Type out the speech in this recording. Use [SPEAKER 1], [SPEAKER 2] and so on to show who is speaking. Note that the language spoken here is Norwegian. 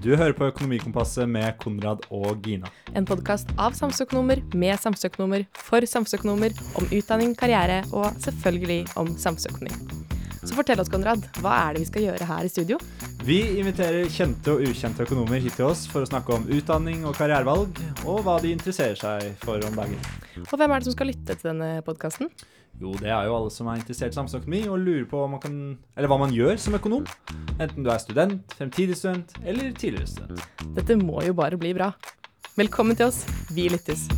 [SPEAKER 1] Du hører på Økonomikompasset med Konrad og Gina.
[SPEAKER 2] En podkast av samfunnsøkonomer med samfunnsøkonomer for samfunnsøkonomer om utdanning, karriere og selvfølgelig om samfunnsøkonomi. Så fortell oss, Konrad, hva er det vi skal gjøre her i studio?
[SPEAKER 1] Vi inviterer kjente og ukjente økonomer hit til oss for å snakke om utdanning og karrierevalg, og hva de interesserer seg for om dagen.
[SPEAKER 2] Og hvem er det som skal lytte til denne podkasten?
[SPEAKER 1] Jo, det er jo alle som er interessert i samfunnsøkonomi og lurer på man kan, eller hva man gjør som økonom. Enten du er student, fremtidig student eller tidligere student.
[SPEAKER 2] Dette må jo bare bli bra. Velkommen til oss. Vi lyttes.